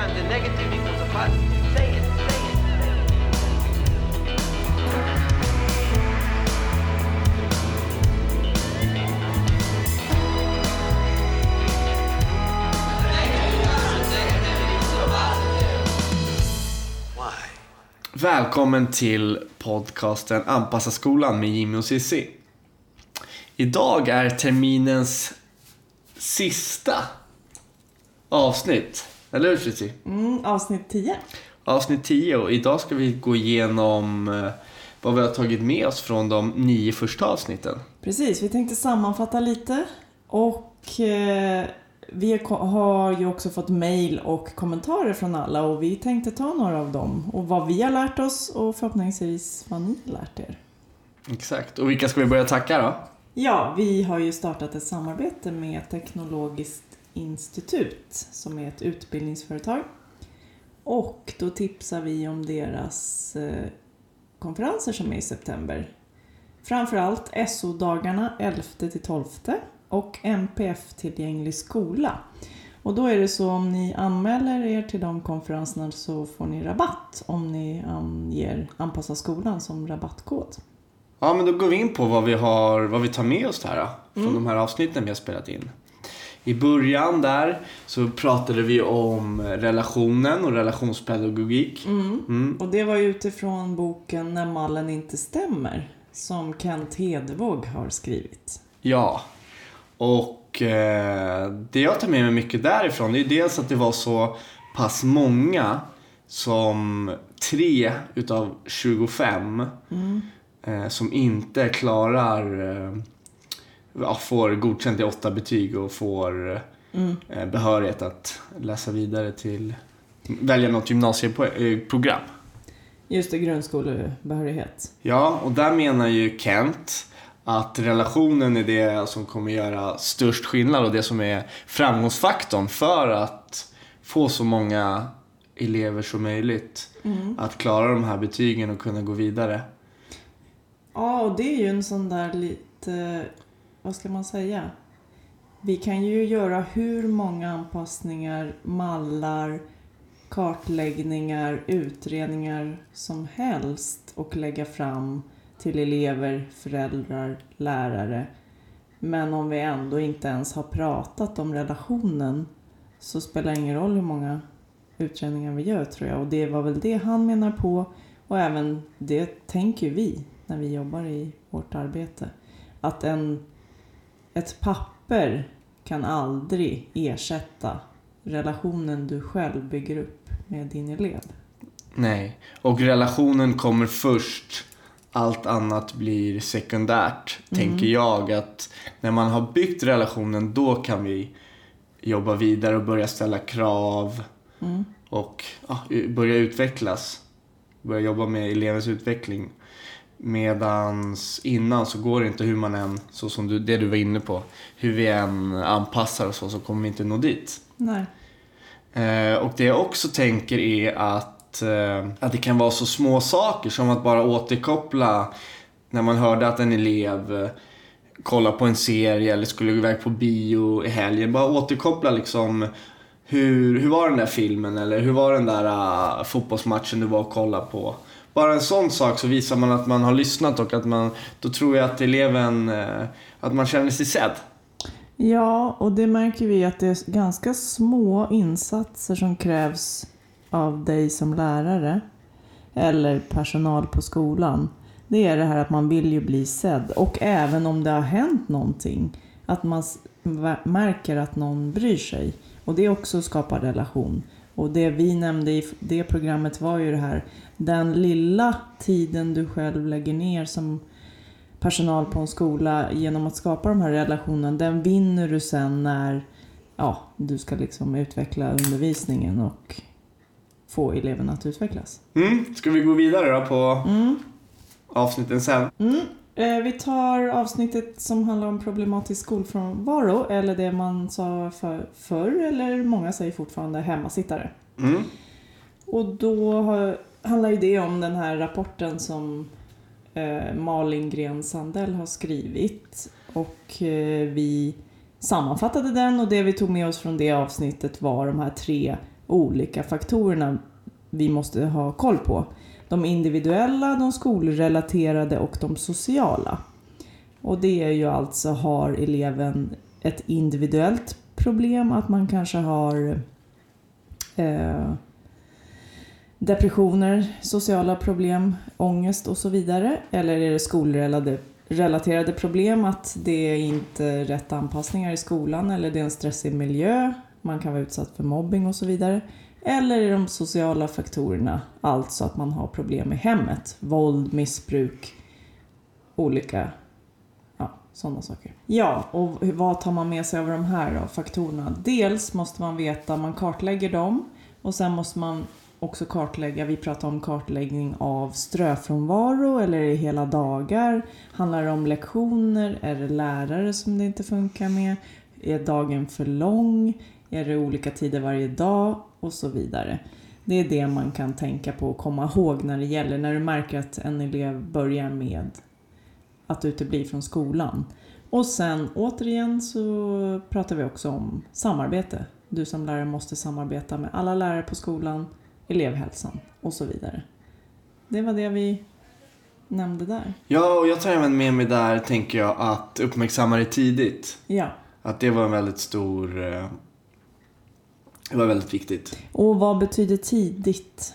Negative times a negative equals a positive. Say it, say it. Välkommen till podcasten Anpassa skolan med Jimmy och Cissi. Idag är terminens sista avsnitt. Eller hur Cissi? Mm, avsnitt 10. Avsnitt 10 och idag ska vi gå igenom eh, vad vi har tagit med oss från de nio första avsnitten. Precis, vi tänkte sammanfatta lite. Och eh, vi har ju också fått mail och kommentarer från alla och vi tänkte ta några av dem. Och vad vi har lärt oss och förhoppningsvis vad ni har lärt er. Exakt. Och vilka ska vi börja tacka då? Ja, vi har ju startat ett samarbete med Teknologiskt institut som är ett utbildningsföretag. Och då tipsar vi om deras eh, konferenser som är i september. Framförallt SO-dagarna 11-12 och MPF-tillgänglig skola. Och då är det så om ni anmäler er till de konferenserna så får ni rabatt om ni anger Anpassa skolan som rabattkod. Ja, men då går vi in på vad vi, har, vad vi tar med oss här från de här avsnitten vi har spelat in. I början där så pratade vi om relationen och relationspedagogik. Mm. Och det var ju utifrån boken När mallen inte stämmer som Kent Hedvåg har skrivit. Ja. Och eh, det jag tar med mig mycket därifrån det är dels att det var så pass många som tre utav 25 eh, som inte klarar, eh, ja, får godkänt i åtta betyg och får eh, behörighet att läsa vidare till, välja något gymnasieprogram. Just det, grundskolebehörighet. Ja, och där menar ju Kent att relationen är det som kommer göra störst skillnad och det som är framgångsfaktorn för att få så många elever som möjligt att klara de här betygen och kunna gå vidare. Ja, och det är ju en sån där lite, vad ska man säga? Vi kan ju göra hur många anpassningar, mallar, kartläggningar, utredningar som helst och lägga fram till elever, föräldrar, lärare. Men om vi ändå inte ens har pratat om relationen så spelar det ingen roll hur många utredningar vi gör tror jag. Och det var väl det han menar på och även det tänker vi när vi jobbar i vårt arbete. Att en, ett papper kan aldrig ersätta relationen du själv bygger upp med din elev. Nej, och relationen kommer först. Allt annat blir sekundärt, tänker jag. Att när man har byggt relationen, då kan vi jobba vidare och börja ställa krav och ja, börja utvecklas. Börja jobba med elevens utveckling. Medans innan så går det inte hur man än, så som du, det du var inne på, hur vi än anpassar och så, så kommer vi inte nå dit. Nej. Eh, och det jag också tänker är att, eh, att det kan vara så små saker som att bara återkoppla när man hörde att en elev eh, kollar på en serie eller skulle gå iväg på bio i helgen. Bara återkoppla liksom hur, hur var den där filmen eller hur var den där uh, fotbollsmatchen du var och kollade på. Bara en sån sak så visar man att man har lyssnat och att man, då tror jag att eleven, eh, att man känner sig sedd. Ja, och det märker vi att det är ganska små insatser som krävs av dig som lärare eller personal på skolan. Det är det här att man vill ju bli sedd och även om det har hänt någonting att man märker att någon bryr sig. Och det också skapar relation. Och det vi nämnde i det programmet var ju det här, den lilla tiden du själv lägger ner som personal på en skola genom att skapa de här relationerna, den vinner du sen när ja, du ska liksom utveckla undervisningen och få eleverna att utvecklas. Mm, ska vi gå vidare då på avsnitten sen? Mm. Eh, vi tar avsnittet som handlar om problematisk skolfrånvaro, eller det man sa för, förr, eller många säger fortfarande hemmasittare. Mm. Och då har, handlar ju det om den här rapporten som eh, Malin Gren Sandell har skrivit. Och eh, vi sammanfattade den och det vi tog med oss från det avsnittet var de här tre olika faktorerna vi måste ha koll på. De individuella, de skolrelaterade och de sociala. Och det är ju alltså, har eleven ett individuellt problem, att man kanske har eh, depressioner, sociala problem, ångest och så vidare. Eller är det skolrelaterade problem, att det är inte rätt anpassningar i skolan eller det är en stressig miljö, man kan vara utsatt för mobbing och så vidare. Eller är de sociala faktorerna, alltså att man har problem i hemmet, våld, missbruk, olika Ja, sådana saker. Ja, och vad tar man med sig av de här då, faktorerna? Dels måste man veta, man kartlägger dem och sen måste man också kartlägga, vi pratar om kartläggning av ströfrånvaro eller är det hela dagar? Handlar det om lektioner? Är det lärare som det inte funkar med? Är dagen för lång? Är det olika tider varje dag? Och så vidare. Det är det man kan tänka på och komma ihåg när det gäller när du märker att en elev börjar med att utebli från skolan. Och sen återigen så pratar vi också om samarbete. Du som lärare måste samarbeta med alla lärare på skolan, elevhälsan och så vidare. Det var det vi nämnde där. Ja, och jag tar även med mig där, tänker jag, att uppmärksamma det tidigt. Ja. Att det var en väldigt stor... Det var väldigt viktigt. Och vad betyder tidigt?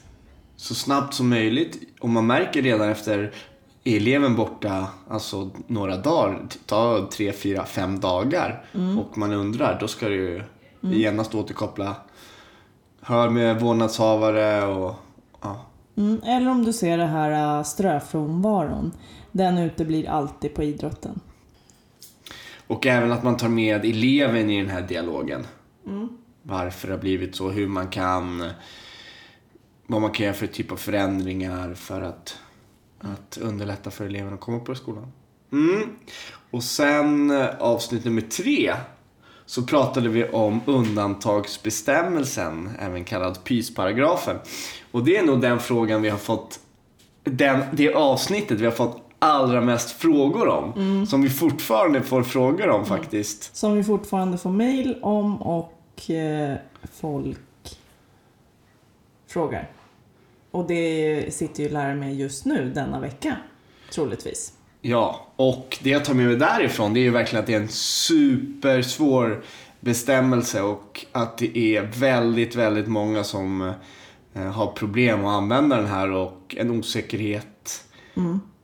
Så snabbt som möjligt. Och man märker redan efter är eleven borta alltså några dagar, ta tre, fyra, fem dagar och man undrar, då ska du ju genast återkoppla. Hör med vårdnadshavare och ja. Mm, eller om du ser det här äh, ströfrånvaron. Den uteblir alltid på idrotten. Och även att man tar med eleven i den här dialogen. Varför det har blivit så, hur man kan... Vad man kan göra för typ av förändringar för att, att underlätta för eleven att komma på skolan. Mm. Och sen eh, avsnitt nummer tre så pratade vi om undantagsbestämmelsen, även kallad pysparagrafen. Och det är nog den frågan vi har fått, den, det avsnittet vi har fått allra mest frågor om. Som vi fortfarande får frågor om faktiskt. Som vi fortfarande får mail om och eh, folk frågar. Och det sitter ju lärare med just nu denna vecka, troligtvis. Ja, och det jag tar med mig därifrån det är ju verkligen att det är en supersvår bestämmelse och att det är väldigt, väldigt många som eh, har problem att använda den här och en osäkerhet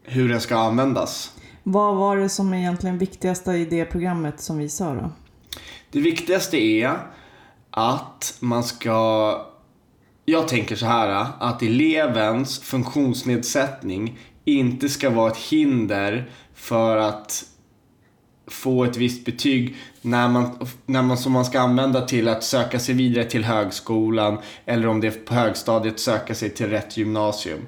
hur den ska användas. Vad var det som egentligen viktigaste i det programmet som vi sa då? Det viktigaste är att man ska... Jag tänker så här att elevens funktionsnedsättning inte ska vara ett hinder för att få ett visst betyg när man, när man, som man ska använda till att söka sig vidare till högskolan eller om det är på högstadiet söka sig till rätt gymnasium.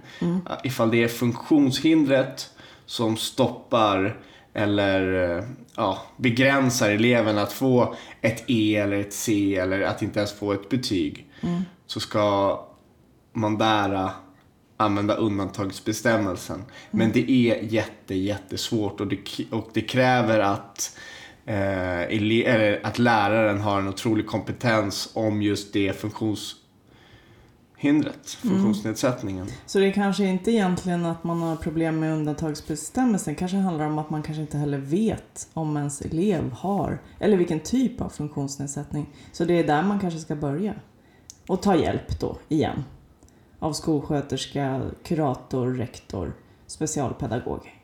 Ifall det är funktionshindret som stoppar eller eh, ja, begränsar eleven att få ett E eller ett C eller att inte ens få ett betyg så ska man där använda undantagsbestämmelsen. Men det är jätte, jättesvårt och det, och det kräver att, eh, att läraren har en otrolig kompetens om just det hindret, funktionsnedsättningen. Mm. Så det är kanske inte egentligen att man har problem med undantagsbestämmelsen. Det kanske handlar om att man kanske inte heller vet om ens elev har, eller vilken typ av funktionsnedsättning. Så det är där man kanske ska börja. Och ta hjälp då, igen. Av skolsköterska, kurator, rektor, specialpedagog.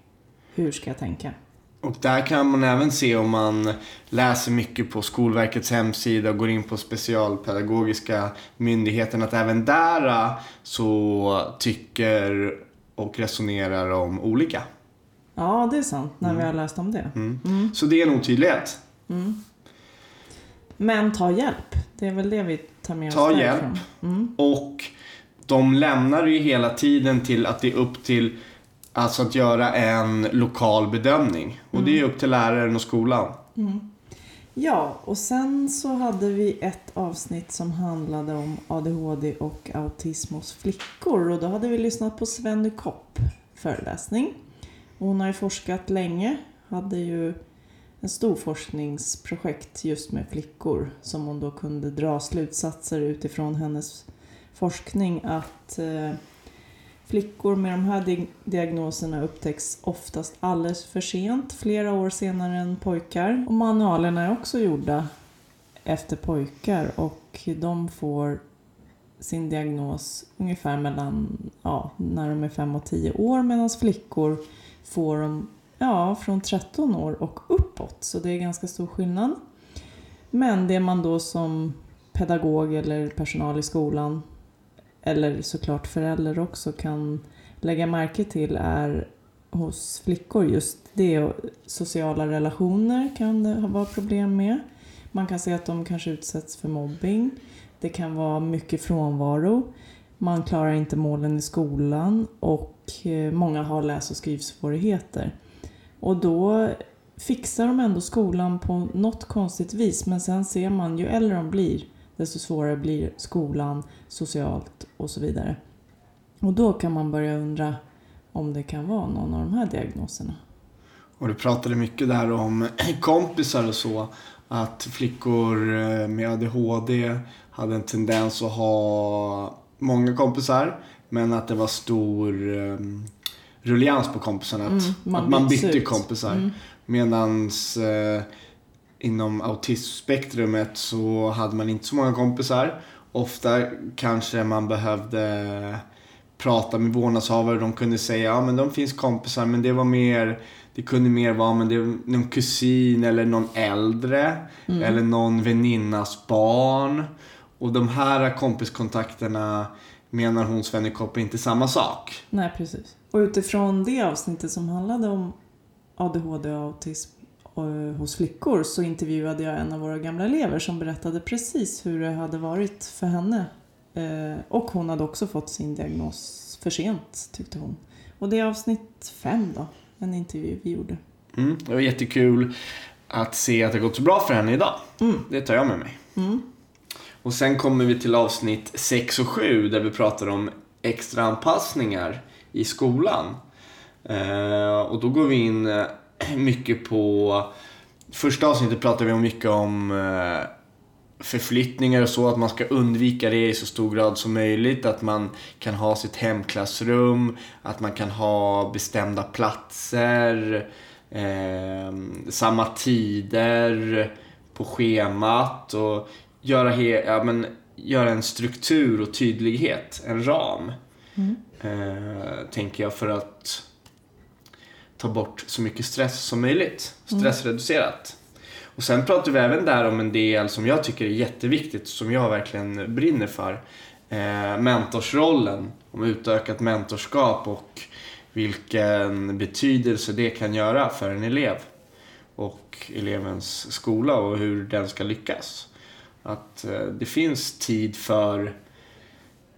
Hur ska jag tänka? Och där kan man även se om man läser mycket på Skolverkets hemsida och går in på specialpedagogiska myndigheten att även där äh, så tycker och resonerar om olika. Ja, det är sant, när vi har läst om det. Så det är nog tydlighet. Men ta hjälp. Det är väl det vi tar med oss Ta hjälp. Och de lämnar ju hela tiden till att det är upp till Alltså att göra en lokal bedömning. Och det är upp till läraren och skolan. Ja, och sen så hade vi ett avsnitt som handlade om ADHD och autism hos flickor. Och då hade vi lyssnat på Svenny Kopp föreläsning. Och hon har ju forskat länge. Hade ju en stor forskningsprojekt just med flickor som hon då kunde dra slutsatser utifrån hennes forskning att eh, flickor med de här diagnoserna upptäcks oftast alldeles för sent, flera år senare än pojkar. Och manualerna är också gjorda efter pojkar och de får sin diagnos ungefär mellan, ja, när de är 5 och 10 år medan flickor får dem ja, från 13 år och uppåt. Så det är ganska stor skillnad. Men det man då som pedagog eller personal i skolan eller såklart förälder också kan lägga märke till är hos flickor just det sociala relationer kan det vara problem med. Man kan se att de kanske utsätts för mobbing. Det kan vara mycket frånvaro. Man klarar inte målen i skolan och eh, många har läs och skrivsvårigheter. Och då fixar de ändå skolan på något konstigt vis men sen ser man ju äldre de blir desto svårare blir skolan socialt och så vidare. Och då kan man börja undra om det kan vara någon av de här diagnoserna. Och du pratade mycket där om kompisar och så. Att flickor eh, med ADHD hade en tendens att ha många kompisar. Men att det var stor um, rullians på kompisarna. Att Mm, man, att man bytte ut. kompisar. Mm. Medans eh, inom autismspektrumet så hade man inte så många kompisar. Ofta kanske man behövde prata med vårdnadshavare. De kunde säga ja men de finns kompisar men det var mer det kunde mer vara men det var någon kusin eller någon äldre. Eller någon väninnas barn. Och de här kompiskontakterna menar hon Sven Kopp är inte samma sak. Nej, precis. Och utifrån det avsnittet som handlade om ADHD och autism hos flickor så intervjuade jag en av våra gamla elever som berättade precis hur det hade varit för henne. Eh, Och hon hade också fått sin diagnos för sent, tyckte hon. Och det är avsnitt fem då, en intervju vi gjorde. Mm, det var jättekul att se att det gått så bra för henne idag. Mm. Det tar jag med mig. Mm. Och sen kommer vi till avsnitt 6 och 7 där vi pratar om extra anpassningar i skolan. Eh, och då går vi in eh, mycket på... Första avsnittet pratar vi mycket om eh, förflyttningar och så, att man ska undvika det i så stor grad som möjligt. Att man kan ha sitt hemklassrum, att man kan ha bestämda platser, eh, samma tider på schemat och göra, he- ja, men, göra en struktur och tydlighet, en ram. Eh, tänker jag för att ta bort så mycket stress som möjligt. Stressreducerat. Och sen pratar vi även där om en del som jag tycker är jätteviktigt, som jag verkligen brinner för. Eh, mentorsrollen, om utökat mentorskap och vilken betydelse det kan göra för en elev och elevens skola och hur den ska lyckas. Att eh, det finns tid för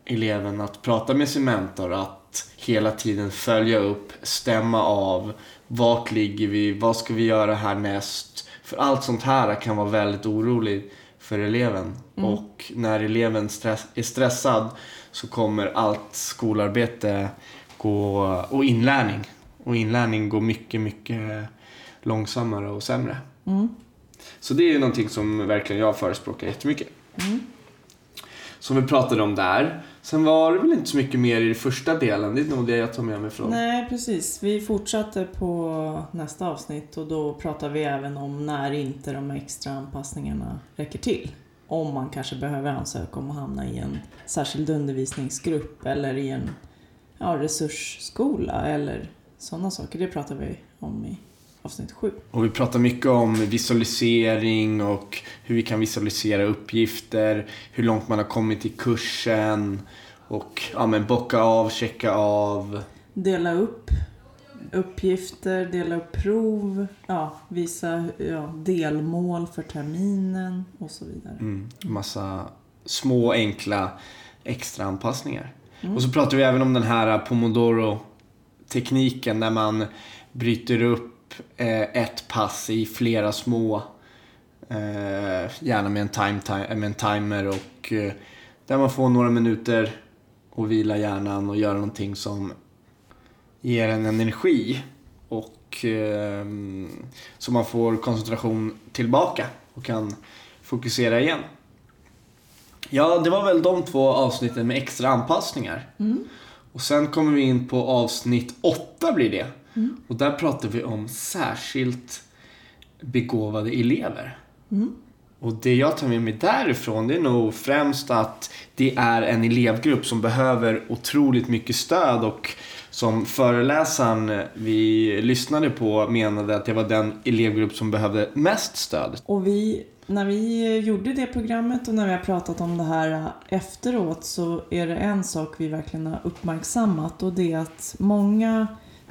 eleven att prata med sin mentor, att hela tiden följa upp, stämma av, vart ligger vi, vad ska vi göra härnäst? För allt sånt här kan vara väldigt oroligt för eleven. Och när eleven stress, är stressad så kommer allt skolarbete gå, och inlärning. Och inlärning går mycket, mycket långsammare och sämre. Mm. Så det är ju någonting som verkligen jag förespråkar jättemycket. Mm. Som vi pratade om där. Sen var det väl inte så mycket mer i den första delen. Det är nog det jag tar med mig från. Nej, precis. Vi fortsatte på nästa avsnitt och då pratar vi även om när inte de extra anpassningarna räcker till. Om man kanske behöver ansöka om att hamna i en särskild undervisningsgrupp eller i en ja, resursskola eller sådana saker. Det pratar vi om i avsnitt sju. Och vi pratar mycket om visualisering och hur vi kan visualisera uppgifter, hur långt man har kommit i kursen och ja, men bocka av, checka av. Dela upp uppgifter, dela upp prov, ja, visa ja, delmål för terminen och så vidare. Mm, massa små enkla extra anpassningar. Och så pratar vi även om den här Pomodoro-tekniken där man bryter upp eh, ett pass i flera små, eh, gärna med en, time, time, med en timer och eh, där man får några minuter och vila hjärnan och göra någonting som ger en energi och eh, så man får koncentration tillbaka och kan fokusera igen. Ja, det var väl de två avsnitten med extra anpassningar. Och sen kommer vi in på avsnitt åtta blir det. Och där pratar vi om särskilt begåvade elever. Och det jag tar med mig därifrån det är nog främst att det är en elevgrupp som behöver otroligt mycket stöd och som föreläsaren vi lyssnade på menade att det var den elevgrupp som behövde mest stöd. Och vi, när vi gjorde det programmet och när vi har pratat om det här efteråt så är det en sak vi verkligen har uppmärksammat och det är att många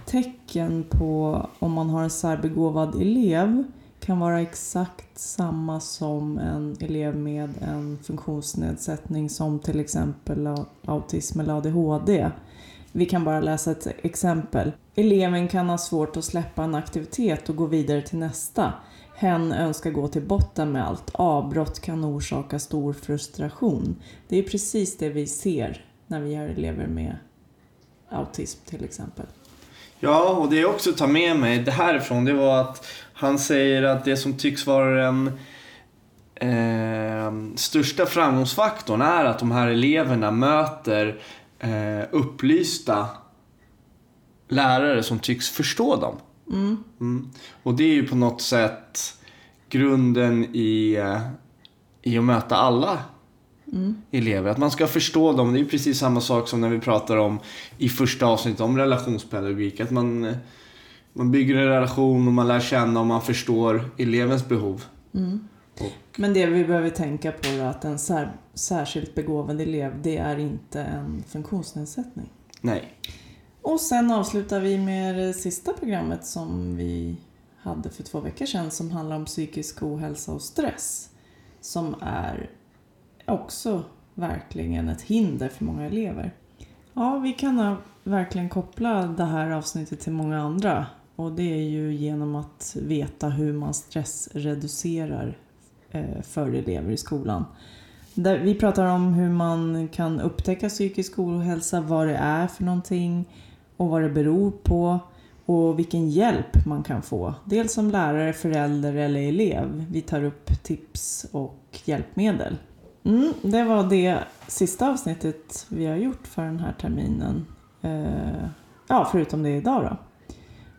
tecken på om man har en särbegåvad elev kan vara exakt samma som en elev med en funktionsnedsättning som till exempel autism eller ADHD. Vi kan bara läsa ett exempel. Eleven kan ha svårt att släppa en aktivitet och gå vidare till nästa. Hen önskar gå till botten med allt. Avbrott kan orsaka stor frustration. Det är precis det vi ser när vi har elever med autism till exempel. Ja, och det jag också tar med mig det härifrån det var att han säger att det som tycks vara den eh, största framgångsfaktorn är att de här eleverna möter eh, upplysta lärare som tycks förstå dem. Mm. Och det är ju på något sätt grunden i, eh, i att möta alla elever. Att man ska förstå dem. Det är precis samma sak som när vi pratar om i första avsnittet om relationspedagogik. Att man, eh, man bygger en relation och man lär känna och man förstår elevens behov. Men det vi behöver tänka på är att en sär, särskilt begåvad elev, det är inte en funktionsnedsättning. Nej. Och sen avslutar vi med det sista programmet som vi hade för två veckor sedan som handlar om psykisk ohälsa och stress. Som är också verkligen ett hinder för många elever. Ja, vi kan verkligen koppla det här avsnittet till många andra. Och det är ju genom att veta hur man stressreducerar eh, för elever i skolan. Där vi pratar om hur man kan upptäcka psykisk ohälsa, vad det är för någonting och vad det beror på och vilken hjälp man kan få. Dels som lärare, förälder eller elev. Vi tar upp tips och hjälpmedel. Mm, det var det sista avsnittet vi har gjort för den här terminen. Eh, ja, förutom det idag då.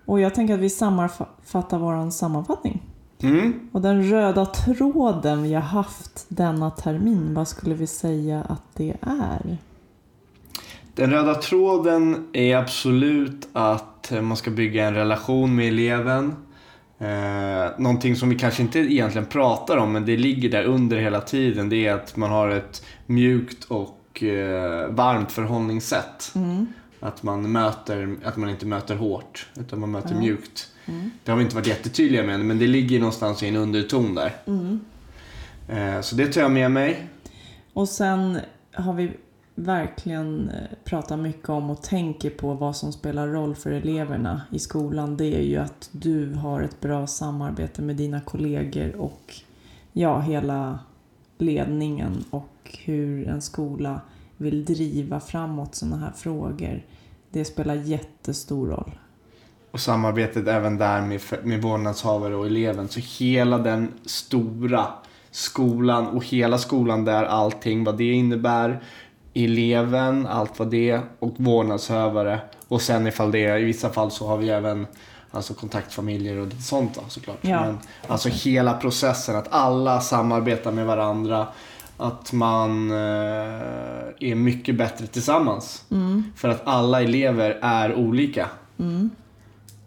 Och jag tänker att vi sammanfattar vår sammanfattning. Mm. Och den röda tråden vi har haft denna termin, vad skulle vi säga att det är? Den röda tråden är absolut att man ska bygga en relation med eleven. Eh, någonting som vi kanske inte egentligen pratar om men det ligger där under hela tiden. Det är att man har ett mjukt och eh, varmt förhållningssätt. Att man, möter, att man inte möter hårt utan man möter mjukt. Det har vi inte varit jättetydliga med men det ligger någonstans i en underton där. Eh, så det tar jag med mig. Och sen har vi verkligen eh, pratar mycket om och tänker på vad som spelar roll för eleverna i skolan. Det är ju att du har ett bra samarbete med dina kollegor och ja, hela ledningen och hur en skola vill driva framåt sådana här frågor. Det spelar jättestor roll. Och samarbetet även där med, med vårdnadshavare och eleven. Så hela den stora skolan och hela skolan där allting vad det innebär. Eleven, allt vad det och vårdnadshavare. Och sen ifall det, i vissa fall så har vi även alltså kontaktfamiljer och sånt då, såklart. Ja. Men alltså hela processen, att alla samarbetar med varandra. Att man eh, är mycket bättre tillsammans. För att alla elever är olika.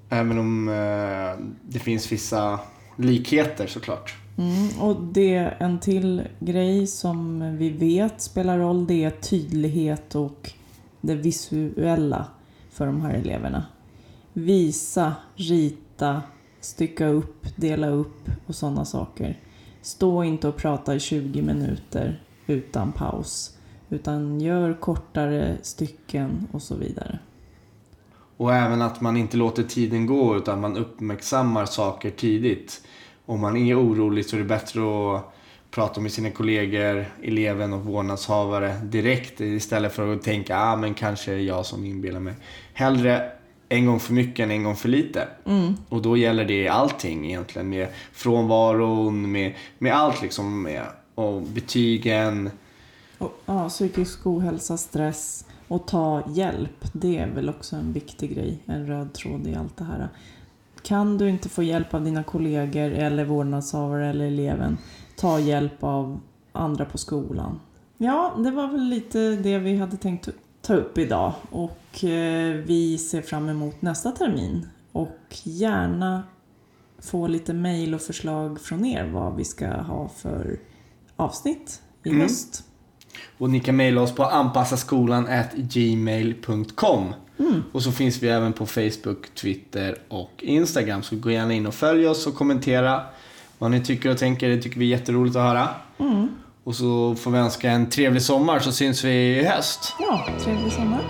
Även om eh, det finns vissa likheter såklart. Mm, och det en till grej som vi vet spelar roll det är tydlighet och det visuella för de här eleverna. Visa, rita, stycka upp, dela upp och sådana saker. Stå inte och prata i 20 minuter utan paus. Utan gör kortare stycken och så vidare. Och även att man inte låter tiden gå utan man uppmärksammar saker tidigt. Om man är orolig så är det bättre att prata med sina kollegor, eleven och vårdnadshavare direkt istället för att tänka ah, men kanske är jag som inbillar mig. Hellre en gång för mycket än en gång för lite. Och då gäller det allting egentligen. Med frånvaron, med, med allt liksom. Med, och betygen. Och, ja, psykisk ohälsa, stress och ta hjälp. Det är väl också en viktig grej, en röd tråd i allt det här. Kan du inte få hjälp av dina kollegor eller vårdnadshavare eller eleven, ta hjälp av andra på skolan. Ja, det var väl lite det vi hade tänkt ta upp idag och eh, vi ser fram emot nästa termin och gärna få lite mejl och förslag från er vad vi ska ha för avsnitt i höst. Och ni kan mejla oss på anpassaskolan@gmail.com. Och så finns vi även på Facebook, Twitter och Instagram. Så gå gärna in och följ oss och kommentera vad ni tycker och tänker. Det tycker vi är jätteroligt att höra. Och så får vi önska en trevlig sommar så syns vi i höst. Ja, trevlig sommar.